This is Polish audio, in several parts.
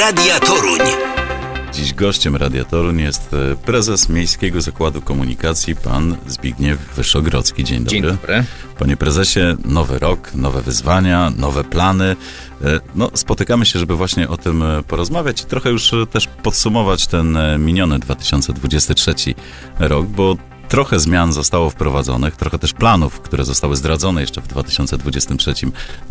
Radia Toruń. Dziś gościem Radia Toruń jest e, prezes Miejskiego Zakładu Komunikacji, pan Zbigniew Wyszogrodzki. Dzień dobry. Dzień dobry. Panie prezesie, nowy rok, nowe wyzwania, nowe plany. E, No, spotykamy się, żeby właśnie o tym e, porozmawiać i trochę już też podsumować ten miniony 2023 rok, bo trochę zmian zostało wprowadzonych, trochę też planów, które zostały zdradzone jeszcze w 2023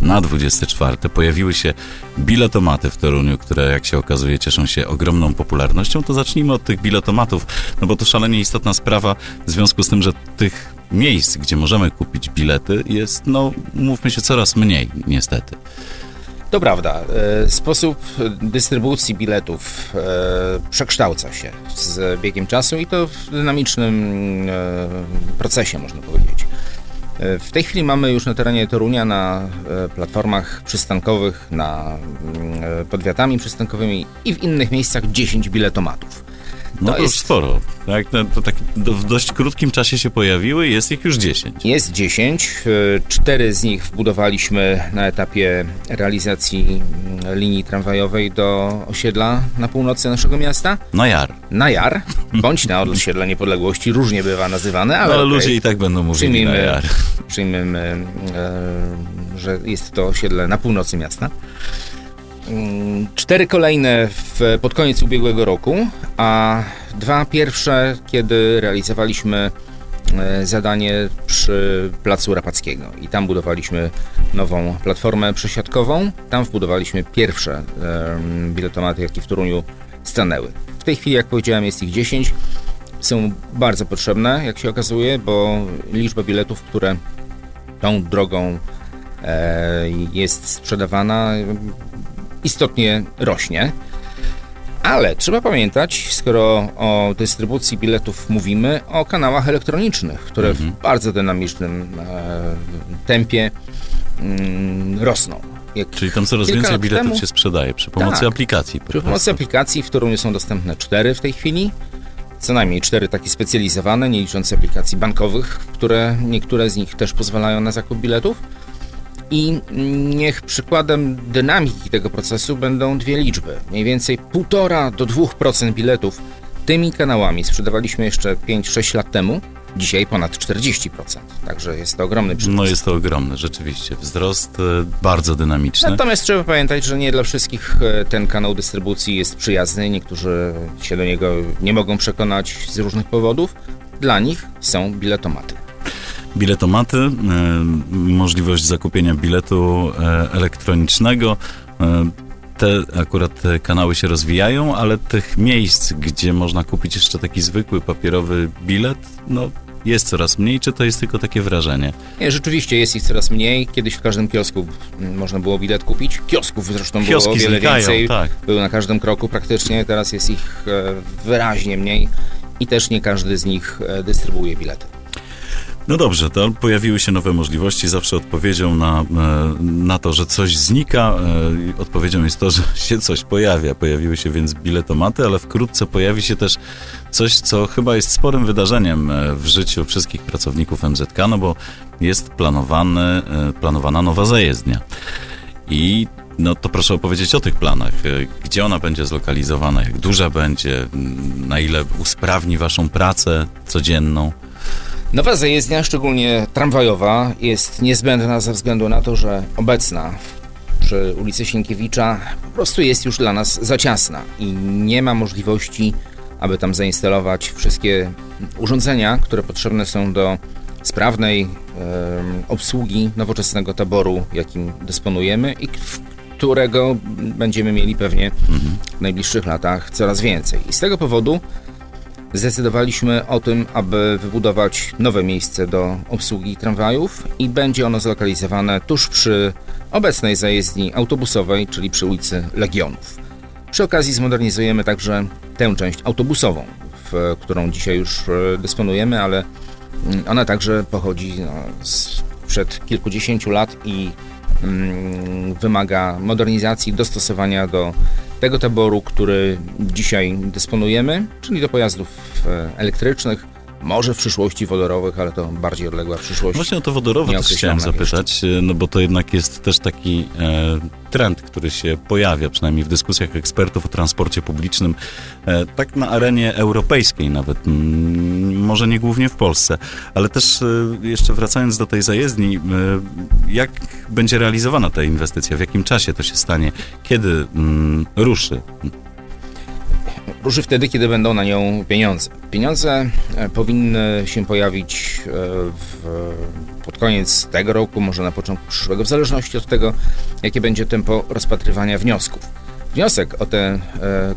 na 24. Pojawiły się biletomaty w Toruniu, które jak się okazuje cieszą się ogromną popularnością. To zacznijmy od tych biletomatów, no bo to szalenie istotna sprawa w związku z tym, że tych miejsc, gdzie możemy kupić bilety jest, no mówmy się, coraz mniej niestety. To prawda. e, Sposób dystrybucji biletów e, przekształca się z biegiem czasu i to w dynamicznym e, procesie, można powiedzieć. W tej chwili mamy już na terenie Torunia na platformach przystankowych, na mm, podwiatami przystankowymi i w innych miejscach 10 biletomatów. No To to, już jest- sporo. Tak, to, to tak w dość krótkim czasie się pojawiły, jest ich już 10. Jest 10. e, Cztery z nich wbudowaliśmy na etapie realizacji mm, linii tramwajowej do osiedla na północy naszego miasta. Na jar. Na Jar, bądź na osiedle niepodległości, różnie bywa nazywane, ale, Ale okej, ludzie i tak będą mówili przyjmijmy, jar. przyjmijmy e, że jest to osiedle na północy miasta. Mm, Cztery kolejne w, pod koniec ubiegłego roku, a dwa pierwsze, kiedy realizowaliśmy e, zadanie przy Placu Rapackiego i tam budowaliśmy nową platformę przesiadkową. Tam wbudowaliśmy pierwsze em, biletomaty, jakie w Toruniu stanęły. W tej chwili, jak powiedziałem, jest ich 10. Są bardzo potrzebne, jak się okazuje, bo liczba biletów, które tą drogą e, jest sprzedawana, istotnie rośnie. Ale trzeba pamiętać, skoro o dystrybucji biletów mówimy, o kanałach elektronicznych, które w bardzo dynamicznym e, tempie mm, rosną. Jak Czyli tam coraz więcej biletów temu- się sprzedaje przy pomocy Tak. aplikacji. Po Przy pomocy prostu. aplikacji w Toruniu są dostępne cztery w tej chwili. Co najmniej cztery takie specjalizowane, nie licząc aplikacji bankowych, które niektóre z nich też pozwalają na zakup biletów. I niech przykładem dynamiki tego procesu będą dwie liczby. Mniej więcej 1,5 do 2% biletów tymi kanałami sprzedawaliśmy jeszcze 5-6 lat temu. Dzisiaj ponad 40%. Także jest to ogromny przyrost. No jest to ogromny, rzeczywiście. Wzrost e, bardzo dynamiczny. Natomiast trzeba pamiętać, że nie dla wszystkich e, ten kanał dystrybucji jest przyjazny. Niektórzy się do niego nie mogą przekonać z różnych powodów. Dla nich są biletomaty. Biletomaty, e, możliwość zakupienia biletu e, elektronicznego. E, te akurat kanały się rozwijają, ale tych miejsc, gdzie można kupić jeszcze taki zwykły papierowy bilet, no jest coraz mniej, czy to jest tylko takie wrażenie? Nie, rzeczywiście jest ich coraz mniej. Kiedyś w każdym kiosku mm, można było bilet kupić. Kiosków zresztą było Kioski o wiele znikają, więcej. tak. Były na każdym kroku praktycznie. Teraz jest ich wyraźnie mniej. I też nie każdy z nich dystrybuuje bilety. No dobrze, to pojawiły się nowe możliwości. Zawsze odpowiedzią na, e, na to, że coś znika, e, odpowiedzią jest to, że się coś pojawia. Pojawiły się więc biletomaty, ale wkrótce pojawi się też coś, co chyba jest sporym wydarzeniem e, w życiu wszystkich pracowników MZK, no bo jest planowany, planowana nowa zajezdnia. I no to proszę opowiedzieć o tych planach. Gdzie ona będzie zlokalizowana, jak duża będzie, na ile usprawni waszą pracę codzienną. Nowa zajezdnia, szczególnie tramwajowa, jest niezbędna ze względu na to, że obecna przy ulicy Sienkiewicza po prostu jest już dla nas za ciasna i nie ma możliwości, aby tam zainstalować wszystkie urządzenia, które potrzebne są do sprawnej em, obsługi nowoczesnego taboru, jakim dysponujemy i którego będziemy mieli pewnie w najbliższych latach coraz więcej. I z tego powodu zdecydowaliśmy o tym, aby wybudować nowe miejsce do obsługi tramwajów i będzie ono zlokalizowane tuż przy obecnej zajezdni autobusowej, czyli przy ulicy Legionów. Przy okazji zmodernizujemy także tę część autobusową, w którą dzisiaj już e, dysponujemy, ale mm, ona także pochodzi no, sprzed kilkudziesięciu lat i mm, wymaga modernizacji, dostosowania do tego taboru, który dzisiaj dysponujemy, czyli do pojazdów e, elektrycznych, może w przyszłości wodorowych, ale to bardziej odległa przyszłość. Właśnie o to wodorowe też chciałem zapytać, jeszcze. no bo to jednak jest też taki e, trend, który się pojawia, przynajmniej w dyskusjach ekspertów o transporcie publicznym, e, tak na arenie europejskiej nawet, m, może nie głównie w Polsce, ale też e, jeszcze wracając do tej zajezdni, e, jak będzie realizowana ta inwestycja, w jakim czasie to się stanie, kiedy m, ruszy? Ruszy wtedy, kiedy będą na nią pieniądze. Pieniądze e, powinny się pojawić e, w, pod koniec tego roku, może na początku przyszłego, w zależności od tego, jakie będzie tempo rozpatrywania wniosków. Wniosek o te e,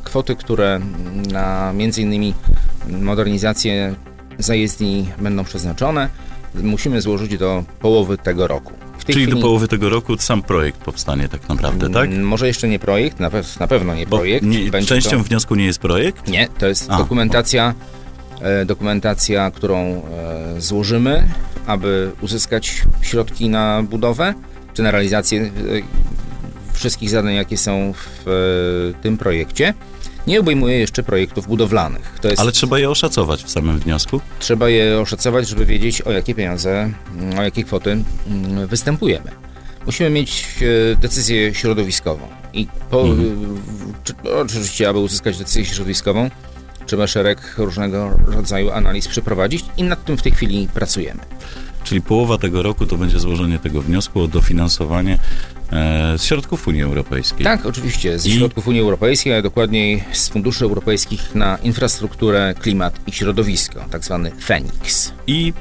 kwoty, które na innymi modernizację zajezdni będą przeznaczone, musimy złożyć do połowy tego roku. Czyli chwili... do połowy tego roku sam projekt powstanie tak naprawdę, tak? Mm, może jeszcze nie projekt, na, pe na pewno nie Bo projekt. Nie, częścią to... wniosku nie jest projekt? Nie, to jest A, dokumentacja, e, dokumentacja, którą e, złożymy, aby uzyskać środki na budowę, czy na realizację e, wszystkich zadań, jakie są w e, tym projekcie nie obejmuje jeszcze projektów budowlanych. Jest, Ale trzeba je oszacować w samym wniosku? Trzeba je oszacować, żeby wiedzieć, o jakie pieniądze, mm, o jakie kwoty mm, występujemy. Musimy mieć e, decyzję środowiskową. I po, mhm. czy, oczywiście, aby uzyskać decyzję środowiskową, trzeba szereg różnego rodzaju analiz przeprowadzić i nad tym w tej chwili pracujemy. Czyli połowa tego roku to będzie złożenie tego wniosku o dofinansowanie e, z środków Unii Europejskiej. Tak, oczywiście, z I... środków Unii Europejskiej, a dokładniej z funduszy europejskich na infrastrukturę, klimat i środowisko, tak zwany FENIX. I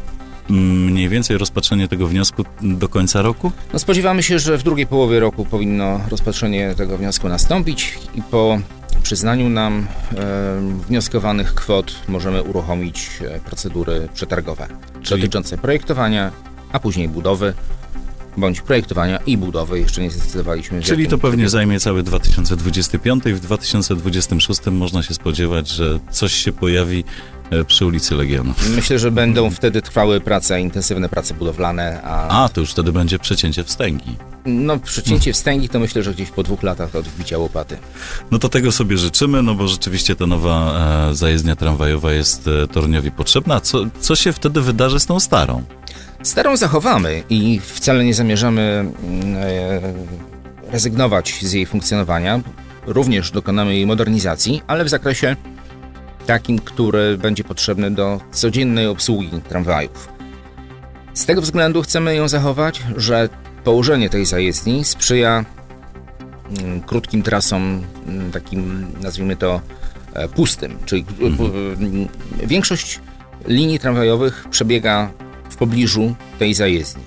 mniej więcej rozpatrzenie tego wniosku do końca roku? No spodziewamy się, że w drugiej połowie roku powinno rozpatrzenie tego wniosku nastąpić i po przyznaniu nam e, wnioskowanych kwot możemy uruchomić e, procedury przetargowe Czyli... dotyczące projektowania, a później budowy bądź projektowania i budowy. Jeszcze nie zdecydowaliśmy. Czyli to pewnie zajmie cały 2025 i w 2026 można się spodziewać, że coś się pojawi przy ulicy Legionów. Myślę, że będą wtedy trwały prace, intensywne prace budowlane. A, a to już wtedy będzie przecięcie wstęgi. No, przecięcie wstęgi to myślę, że gdzieś po dwóch latach od wbicia łopaty. No to tego sobie życzymy, no bo rzeczywiście ta nowa e, zajezdnia tramwajowa jest e, Torniowi potrzebna. Co, co się wtedy wydarzy z tą starą? Starą zachowamy i wcale nie zamierzamy mm, e, rezygnować z jej funkcjonowania. Również dokonamy jej modernizacji, ale w zakresie takim, który będzie potrzebny do codziennej obsługi tramwajów. Z tego względu chcemy ją zachować, że położenie tej zajezdni sprzyja mm, krótkim trasom, mm, takim nazwijmy to e, pustym, czyli mhm. większość linii tramwajowych przebiega w pobliżu tej zajezdni.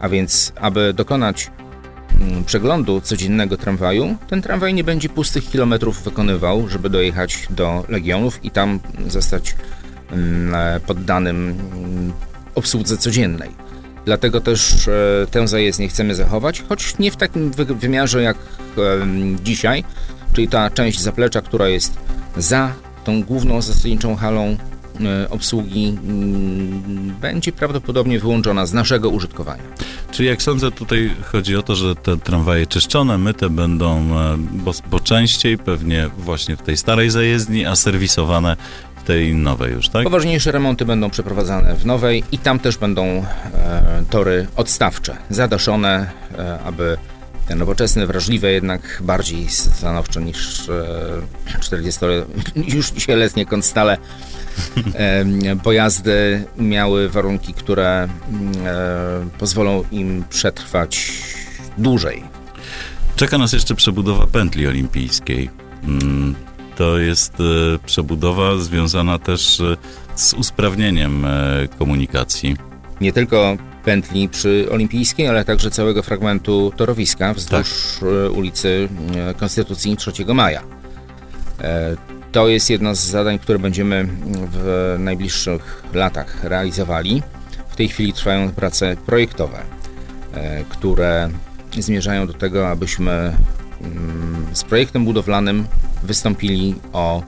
A więc, aby dokonać mm, przeglądu codziennego tramwaju, ten tramwaj nie będzie pustych kilometrów wykonywał, żeby dojechać do Legionów i tam zostać mm, poddanym mm, obsłudze codziennej. Dlatego też e, tę zajezdnię chcemy zachować, choć nie w takim wymiarze jak dzisiaj, czyli ta część zaplecza, która jest za tą główną zasadniczą halą E, obsługi mm, będzie prawdopodobnie wyłączona z naszego użytkowania. Czyli jak sądzę, tutaj chodzi o to, że te tramwaje czyszczone, myte będą, e, bo, bo częściej pewnie właśnie w tej starej zajezdni, a serwisowane w tej nowej już, tak? Poważniejsze remonty będą przeprowadzane w nowej i tam też będą e, tory odstawcze, zadaszone, e, aby te nowoczesne, wrażliwe, jednak bardziej stanowczo niż e, 40 już dzisiaj letnie konstale pojazdy miały warunki, które pozwolą im przetrwać dłużej. Czeka nas jeszcze przebudowa pętli olimpijskiej. Mm, to jest e, przebudowa związana też e, z usprawnieniem e, komunikacji. Nie tylko pętli przy Olimpijskiej, ale także całego fragmentu torowiska wzdłuż tak. ulicy Konstytucji 3 Maja. To jest jedno z zadań, które będziemy w najbliższych latach realizowali. W tej chwili trwają prace projektowe, e, które zmierzają do tego, abyśmy mm, z projektem budowlanym wystąpili o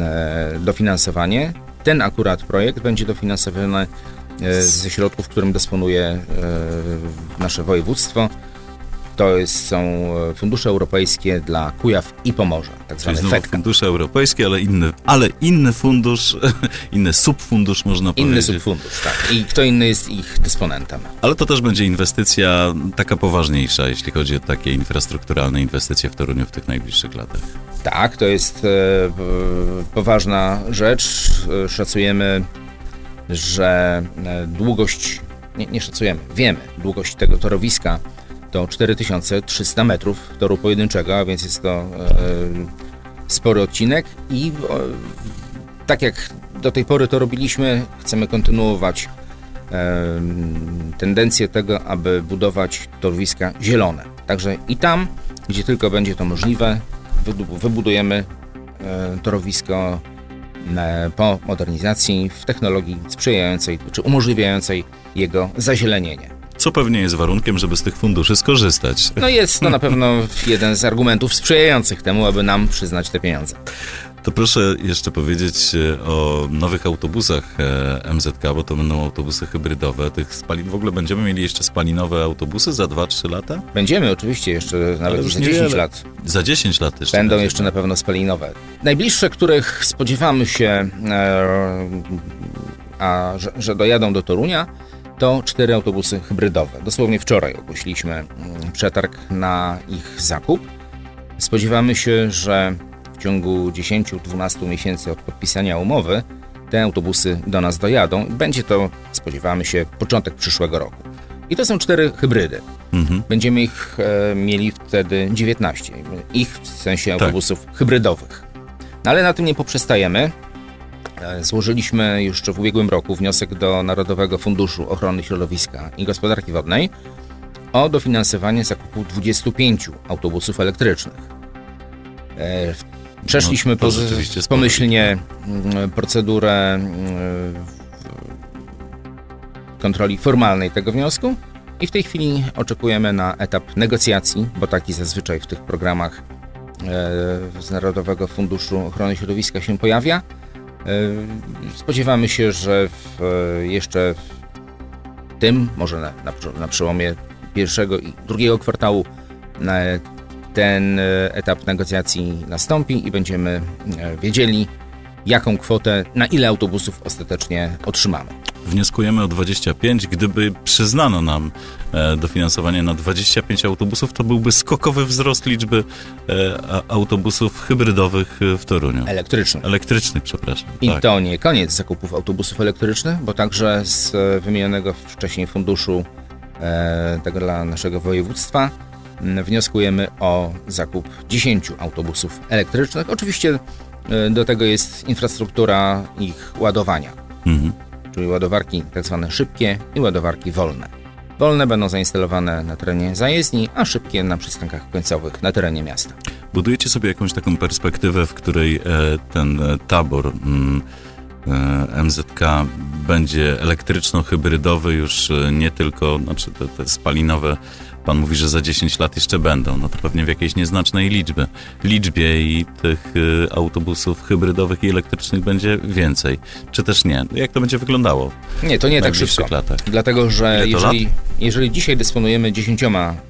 e, dofinansowanie. Ten akurat projekt będzie dofinansowany e, ze środków, którym dysponuje nasze województwo To jest, są e, fundusze europejskie dla Kujaw i Pomorza, tak zwane FEDKA. fundusze europejskie, ale inny, ale inny fundusz, inny subfundusz można Inny powiedzieć. subfundusz, tak. I kto inny jest ich dysponentem. Ale to też będzie inwestycja taka poważniejsza, jeśli chodzi o takie infrastrukturalne inwestycje w Toruniu w tych najbliższych latach. Tak, to jest e, poważna rzecz. E, Szacujemy, że e, długość, nie, nie szacujemy, wiemy, długość tego torowiska to 4300 metrów toru pojedynczego, a więc jest to e, spory odcinek i e, tak jak do tej pory to robiliśmy, chcemy kontynuować e, tendencję tego, aby budować torowiska zielone. Także i tam, gdzie tylko będzie to możliwe, wybudujemy e, torowisko e, po modernizacji w technologii sprzyjającej czy umożliwiającej jego zazielenienie. Co pewnie jest warunkiem, żeby z tych funduszy skorzystać. No jest to na pewno jeden z argumentów sprzyjających temu, aby nam przyznać te pieniądze. To proszę jeszcze powiedzieć e, o nowych autobusach e, MZK, bo to będą autobusy hybrydowe. Tych spalin, w ogóle będziemy mieli jeszcze spalinowe autobusy za 2-3 lata? Będziemy oczywiście jeszcze nawet już za 10 niewiele. lat. Za 10 lat jeszcze. Będą jeszcze na pewno spalinowe. Najbliższe, których spodziewamy się, e, a, że, że dojadą do Torunia, to cztery autobusy hybrydowe. Dosłownie wczoraj ogłosiliśmy mm, przetarg na ich zakup. Spodziewamy się, że w ciągu 10-12 miesięcy od podpisania umowy te autobusy do nas dojadą. Będzie to, spodziewamy się, początek przyszłego roku. I to są cztery hybrydy. Mhm. Będziemy ich e, mieli wtedy 19. Ich w sensie Tak. autobusów hybrydowych. No ale na tym nie poprzestajemy. E, Złożyliśmy jeszcze w ubiegłym roku wniosek do Narodowego Funduszu Ochrony Środowiska i Gospodarki Wodnej o dofinansowanie zakupu 25 autobusów elektrycznych. E, Przeszliśmy No, po, pomyślnie mm, procedurę mm, kontroli formalnej tego wniosku i w tej chwili oczekujemy na etap negocjacji, bo taki zazwyczaj w tych programach e, z Narodowego Funduszu Ochrony Środowiska się pojawia. E, Spodziewamy się, że w, e, jeszcze w tym, może na, na, na przełomie pierwszego i drugiego kwartału ten e, etap negocjacji nastąpi i będziemy wiedzieli, jaką kwotę, na ile autobusów ostatecznie otrzymamy. Wnioskujemy o 25. Gdyby przyznano nam e, dofinansowanie na 25 autobusów, to byłby skokowy wzrost liczby e, autobusów hybrydowych w Toruniu. Elektrycznych. Elektrycznych, przepraszam. I tak. to nie koniec zakupów autobusów elektrycznych, bo także z e, wymienionego wcześniej funduszu tego dla naszego województwa wnioskujemy o zakup 10 autobusów elektrycznych. Oczywiście do tego jest infrastruktura ich ładowania, Mhm. Czyli ładowarki tak zwane szybkie i ładowarki wolne. Wolne będą zainstalowane na terenie zajezdni, a szybkie na przystankach końcowych na terenie miasta. Budujecie sobie jakąś taką perspektywę, w której e, ten e, tabor mm, e, MZK będzie elektryczno-hybrydowy już nie tylko, znaczy te, te spalinowe, pan mówi, że za 10 lat jeszcze będą, no to pewnie w jakiejś nieznacznej liczbie, liczbie i tych e, autobusów hybrydowych i elektrycznych będzie więcej, czy też nie? Jak to będzie wyglądało Nie, to nie tak szybko. latach? Dlatego, że jeżeli, jeżeli dzisiaj dysponujemy 10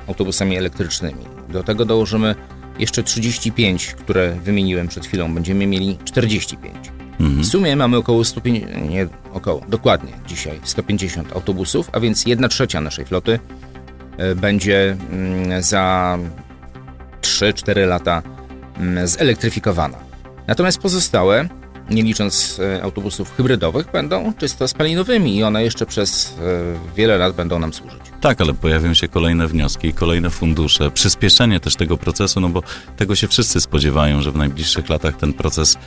autobusami elektrycznymi, do tego dołożymy jeszcze 35, które wymieniłem przed chwilą, będziemy mieli 45. Mhm. W sumie mamy około 150, nie około, dokładnie dzisiaj 150 autobusów, a więc 1 trzecia naszej floty będzie mm, za 3-4 lata mm, zelektryfikowana. Natomiast pozostałe, nie licząc e, autobusów hybrydowych, będą czysto spalinowymi i one jeszcze przez e, wiele lat będą nam służyć. Tak, ale pojawią się kolejne wnioski, kolejne fundusze, przyspieszenie też tego procesu, no bo tego się wszyscy spodziewają, że w najbliższych latach ten proces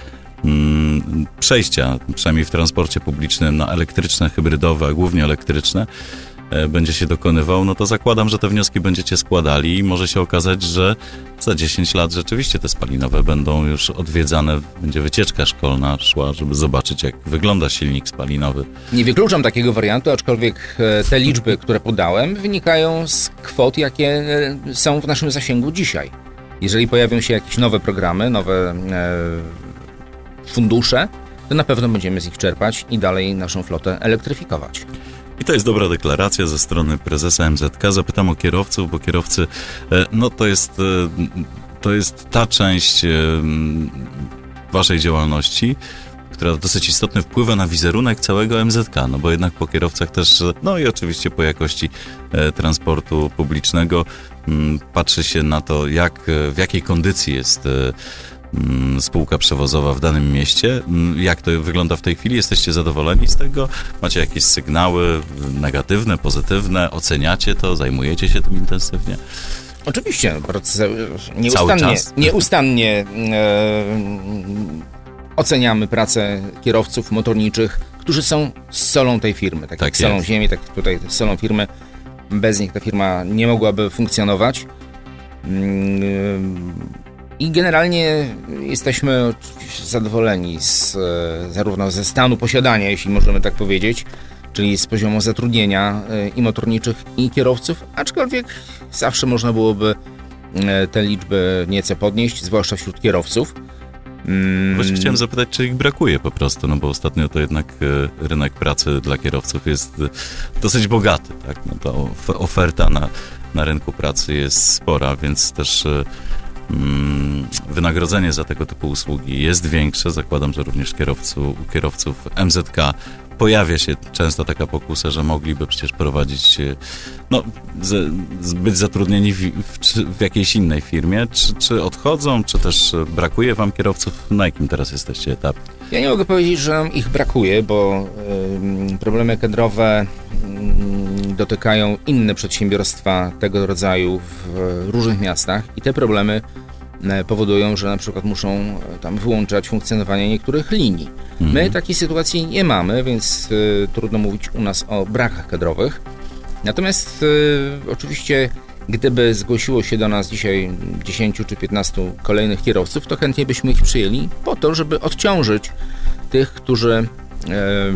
mm, przejścia, przynajmniej w transporcie publicznym, na elektryczne, hybrydowe, a głównie elektryczne, e, będzie się dokonywał, no to zakładam, że te wnioski będziecie składali i może się okazać, że za 10 lat rzeczywiście te spalinowe będą już odwiedzane, będzie wycieczka szkolna szła, żeby zobaczyć, jak wygląda silnik spalinowy. Nie wykluczam takiego wariantu, aczkolwiek e, te liczby, które podałem, wynikają z kwot, jakie e, są w naszym zasięgu dzisiaj. Jeżeli pojawią się jakieś nowe programy, nowe e, fundusze, to na pewno będziemy z nich czerpać i dalej naszą flotę elektryfikować. I to jest dobra deklaracja ze strony prezesa MZK. Zapytam o kierowców, bo kierowcy, e, no to jest, e, to jest ta część e, waszej działalności, która dosyć istotnie wpływa na wizerunek całego MZK, no bo jednak po kierowcach też, no i oczywiście po jakości transportu publicznego patrzy się na to, jak, w jakiej kondycji jest spółka przewozowa w danym mieście. Mm, jak to wygląda w tej chwili? Jesteście zadowoleni z tego? Macie jakieś sygnały negatywne, pozytywne? Oceniacie to? Zajmujecie się tym intensywnie? Oczywiście, nieustannie, nieustannie e, oceniamy pracę kierowców motorniczych, którzy są solą tej firmy, tak, tak solą ziemi, tak tutaj solą firmy. Bez nich ta firma nie mogłaby funkcjonować. Mm, i generalnie jesteśmy zadowoleni z, e, zarówno ze stanu posiadania, jeśli możemy tak powiedzieć, czyli z poziomu zatrudnienia e, i motorniczych, i kierowców, aczkolwiek zawsze można byłoby e, te liczby nieco podnieść, zwłaszcza wśród kierowców. Mm. Właśnie chciałem zapytać, czy ich brakuje po prostu, no bo ostatnio to jednak rynek pracy dla kierowców jest dosyć bogaty, tak? No ta oferta na, na rynku pracy jest spora, więc też wynagrodzenie za tego typu usługi jest większe. Zakładam, że również kierowców, u kierowców MZK pojawia się często taka pokusa, że mogliby przecież prowadzić, e, no, z, być zatrudnieni w, w, w, jakiejś innej firmie. Czy, czy odchodzą, czy też brakuje wam kierowców? Na jakim teraz jesteście etapie? Ja nie mogę powiedzieć, że ich brakuje, bo y, problemy kadrowe y, dotykają inne przedsiębiorstwa tego rodzaju w różnych miastach i te problemy E, powodują, że na przykład muszą e, tam wyłączać funkcjonowanie niektórych linii. Mhm. My takiej sytuacji nie mamy, więc y, trudno mówić u nas o brakach kadrowych. Natomiast oczywiście gdyby zgłosiło się do nas dzisiaj 10 czy 15 kolejnych kierowców, to chętnie byśmy ich przyjęli po to, żeby odciążyć tych, którzy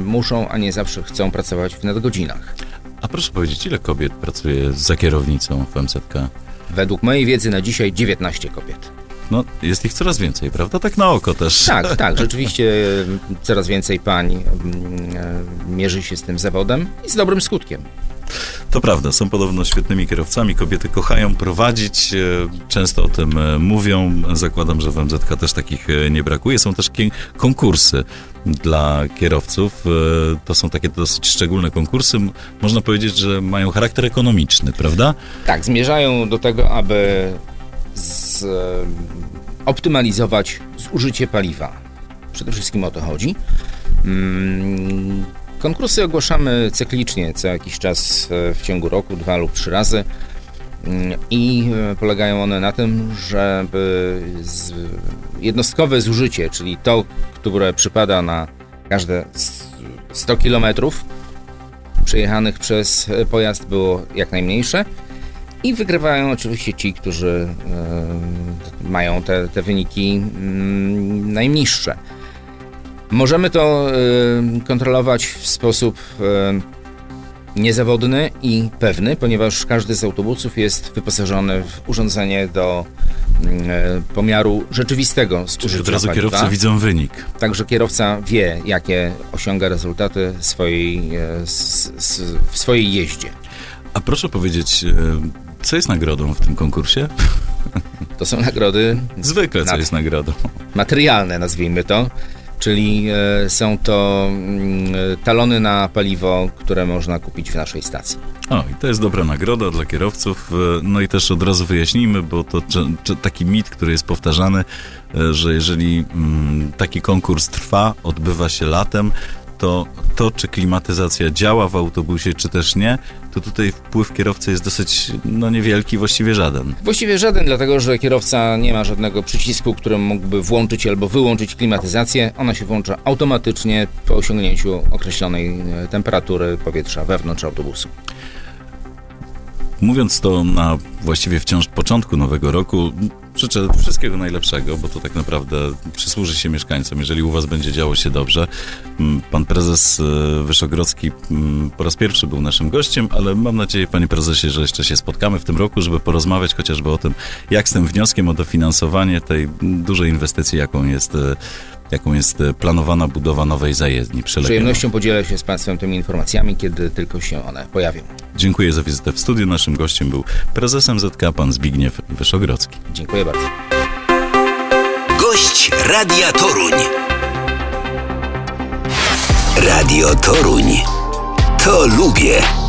muszą, a nie zawsze chcą pracować w nadgodzinach. A proszę powiedzieć, ile kobiet pracuje za kierownicą w MZK? Według mojej wiedzy na dzisiaj 19 kobiet. No, jest ich coraz więcej, prawda? Tak na oko też. Tak, tak. Rzeczywiście coraz więcej pań e, mierzy się z tym zawodem i z dobrym skutkiem. To prawda, są podobno świetnymi kierowcami. Kobiety kochają prowadzić, e, często o tym e, mówią. Zakładam, że w MZK też takich nie brakuje. Są też konkursy dla kierowców. To są takie dosyć szczególne konkursy. Można powiedzieć, że mają charakter ekonomiczny, prawda? Tak, zmierzają do tego, aby z, optymalizować zużycie paliwa. Przede wszystkim o to chodzi. Mm, konkursy ogłaszamy cyklicznie, co jakiś czas e, w ciągu roku, dwa lub trzy razy. I e, polegają one na tym, żeby jednostkowe zużycie, czyli to, które przypada na każde 100 km przejechanych przez pojazd było jak najmniejsze i wygrywają oczywiście ci, którzy e, mają te, te wyniki mm, najniższe. Możemy to e, kontrolować w sposób niezawodny i pewny, ponieważ każdy z autobusów jest wyposażony w urządzenie do mm, pomiaru rzeczywistego Czyli od razu paliwa. kierowcy widzą wynik. Także kierowca wie, jakie osiąga rezultaty swojej, w swojej jeździe. A proszę powiedzieć, co jest nagrodą w tym konkursie? To są nagrody. Zwykle, co jest nagrodą? Materialne, nazwijmy to. Czyli e, są to mm, talony na paliwo, które można kupić w naszej stacji. O, i to jest dobra nagroda dla kierowców. E, no i też od razu wyjaśnijmy, bo to taki mit, który jest powtarzany, e, że jeżeli mm, taki konkurs trwa, odbywa się latem, to to, czy klimatyzacja działa w autobusie, czy też nie, to tutaj wpływ kierowcy jest dosyć no, niewielki, właściwie żaden. Właściwie żaden, dlatego że kierowca nie ma żadnego przycisku, którym mógłby włączyć albo wyłączyć klimatyzację. Ona się włącza automatycznie po osiągnięciu określonej e, temperatury powietrza wewnątrz autobusu. Mówiąc to na właściwie wciąż początku nowego roku, życzę wszystkiego najlepszego, bo to tak naprawdę przysłuży się mieszkańcom, jeżeli u Was będzie działo się dobrze. Mm, pan prezes e, Wyszogrodzki mm, po raz pierwszy był naszym gościem, ale mam nadzieję, panie prezesie, że jeszcze się spotkamy w tym roku, żeby porozmawiać chociażby o tym, jak z tym wnioskiem o dofinansowanie tej dużej inwestycji, jaką jest e, jaką jest e, planowana budowa nowej zajezdni Z przyjemnością podzielę się z Państwem tymi informacjami, kiedy tylko się one pojawią. Dziękuję za wizytę w studiu. Naszym gościem był prezes MZK, pan Zbigniew Wyszogrodzki. Dziękuję bardzo. Gość Radia Toruń. Radio Toruń. To lubię.